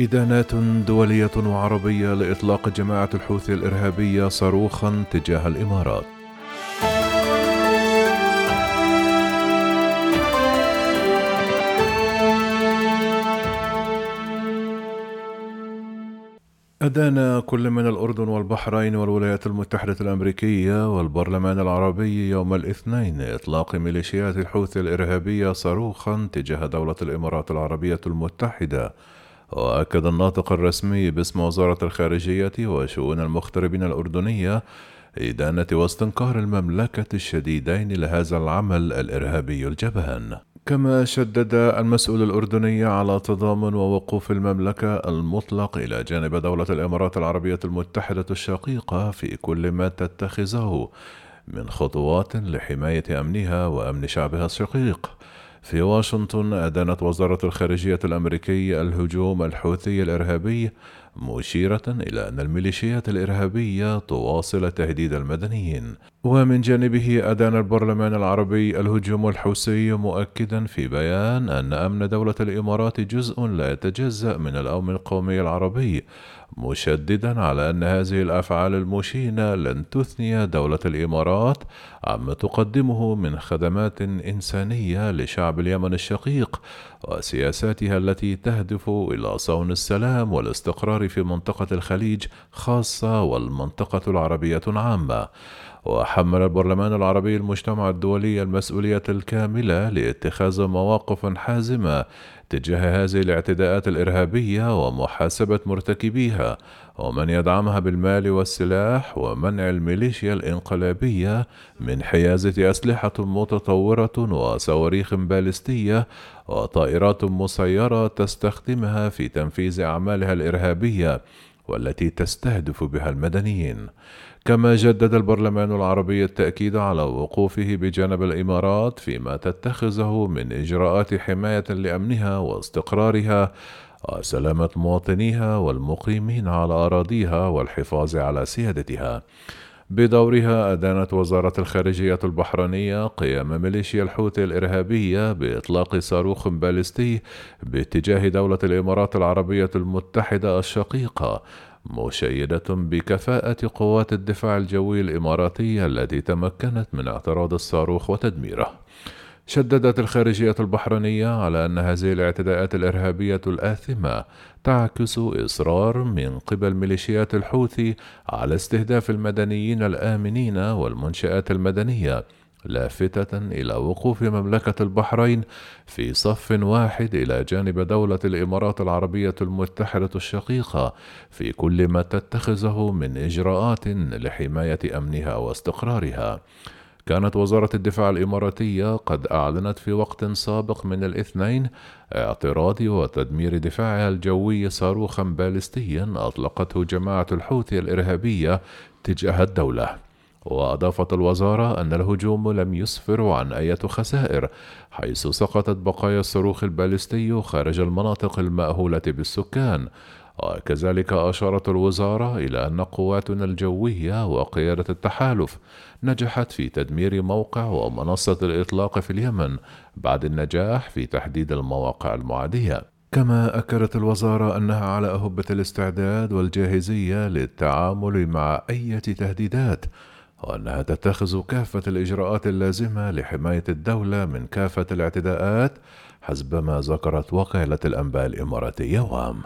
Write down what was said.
إدانات دولية وعربية لإطلاق جماعة الحوثي الإرهابية صاروخا تجاه الإمارات. أدان كل من الأردن والبحرين والولايات المتحدة الأمريكية والبرلمان العربي يوم الاثنين إطلاق ميليشيات الحوثي الإرهابية صاروخا تجاه دولة الإمارات العربية المتحدة وأكد الناطق الرسمي باسم وزارة الخارجية وشؤون المغتربين الأردنية إدانة واستنكار المملكة الشديدين لهذا العمل الإرهابي الجبان كما شدد المسؤول الأردني على تضامن ووقوف المملكة المطلق إلى جانب دولة الإمارات العربية المتحدة الشقيقة في كل ما تتخذه من خطوات لحماية أمنها وأمن شعبها الشقيق. في واشنطن أدانت وزارة الخارجية الأمريكية الهجوم الحوثي الإرهابي مشيرة إلى أن الميليشيات الإرهابية تواصل تهديد المدنيين. ومن جانبه أدان البرلمان العربي الهجوم الحوثي مؤكدا في بيان أن أمن دولة الإمارات جزء لا يتجزأ من الأمن القومي العربي مشددا على أن هذه الأفعال المشينة لن تثني دولة الإمارات عما تقدمه من خدمات إنسانية لشعب اليمن الشقيق وسياساتها التي تهدف إلى صون السلام والاستقرار في منطقة الخليج خاصة والمنطقة العربية عامة وحمل البرلمان العربي المجتمع الدولي المسؤولية الكاملة لاتخاذ مواقف حازمة تجاه هذه الاعتداءات الإرهابية ومحاسبة مرتكبيها ومن يدعمها بالمال والسلاح ومنع الميليشيا الإنقلابية من حيازة أسلحة متطورة وصواريخ باليستية وطائرات مسيرة تستخدمها في تنفيذ أعمالها الإرهابية والتي تستهدف بها المدنيين كما جدد البرلمان العربي التأكيد على وقوفه بجانب الإمارات فيما تتخذه من إجراءات حماية لأمنها واستقرارها وسلامة مواطنيها والمقيمين على أراضيها والحفاظ على سيادتها. بدورها أدانت وزارة الخارجية البحرينية قيام ميليشيا الحوثي الإرهابية بإطلاق صاروخ باليستي باتجاه دولة الإمارات العربية المتحدة الشقيقة مشيدة بكفاءة قوات الدفاع الجوي الإماراتية التي تمكنت من اعتراض الصاروخ وتدميره. شددت الخارجية البحرينية على أن هذه الاعتداءات الإرهابية الآثمة تعكس إصرار من قبل ميليشيات الحوثي على استهداف المدنيين الآمنين والمنشآت المدنية لافتة إلى وقوف مملكة البحرين في صف واحد إلى جانب دولة الإمارات العربية المتحدة الشقيقة في كل ما تتخذه من إجراءات لحماية أمنها واستقرارها. كانت وزارة الدفاع الإماراتية قد أعلنت في وقت سابق من الاثنين اعتراض وتدمير دفاعها الجوي صاروخا باليستيا أطلقته جماعة الحوثي الإرهابية تجاه الدولة. وأضافت الوزارة أن الهجوم لم يسفر عن أي خسائر حيث سقطت بقايا الصاروخ البالستي خارج المناطق المأهولة بالسكان. وكذلك أشارت الوزارة إلى أن قواتنا الجوية وقيادة التحالف نجحت في تدمير موقع ومنصة الإطلاق في اليمن بعد النجاح في تحديد المواقع المعادية. كما أكدت الوزارة أنها على أهبة الاستعداد والجاهزية للتعامل مع أي تهديدات وأنها تتخذ كافة الإجراءات اللازمة لحماية الدولة من كافة الاعتداءات حسب ما ذكرت وكالة الأنباء الإماراتية. وام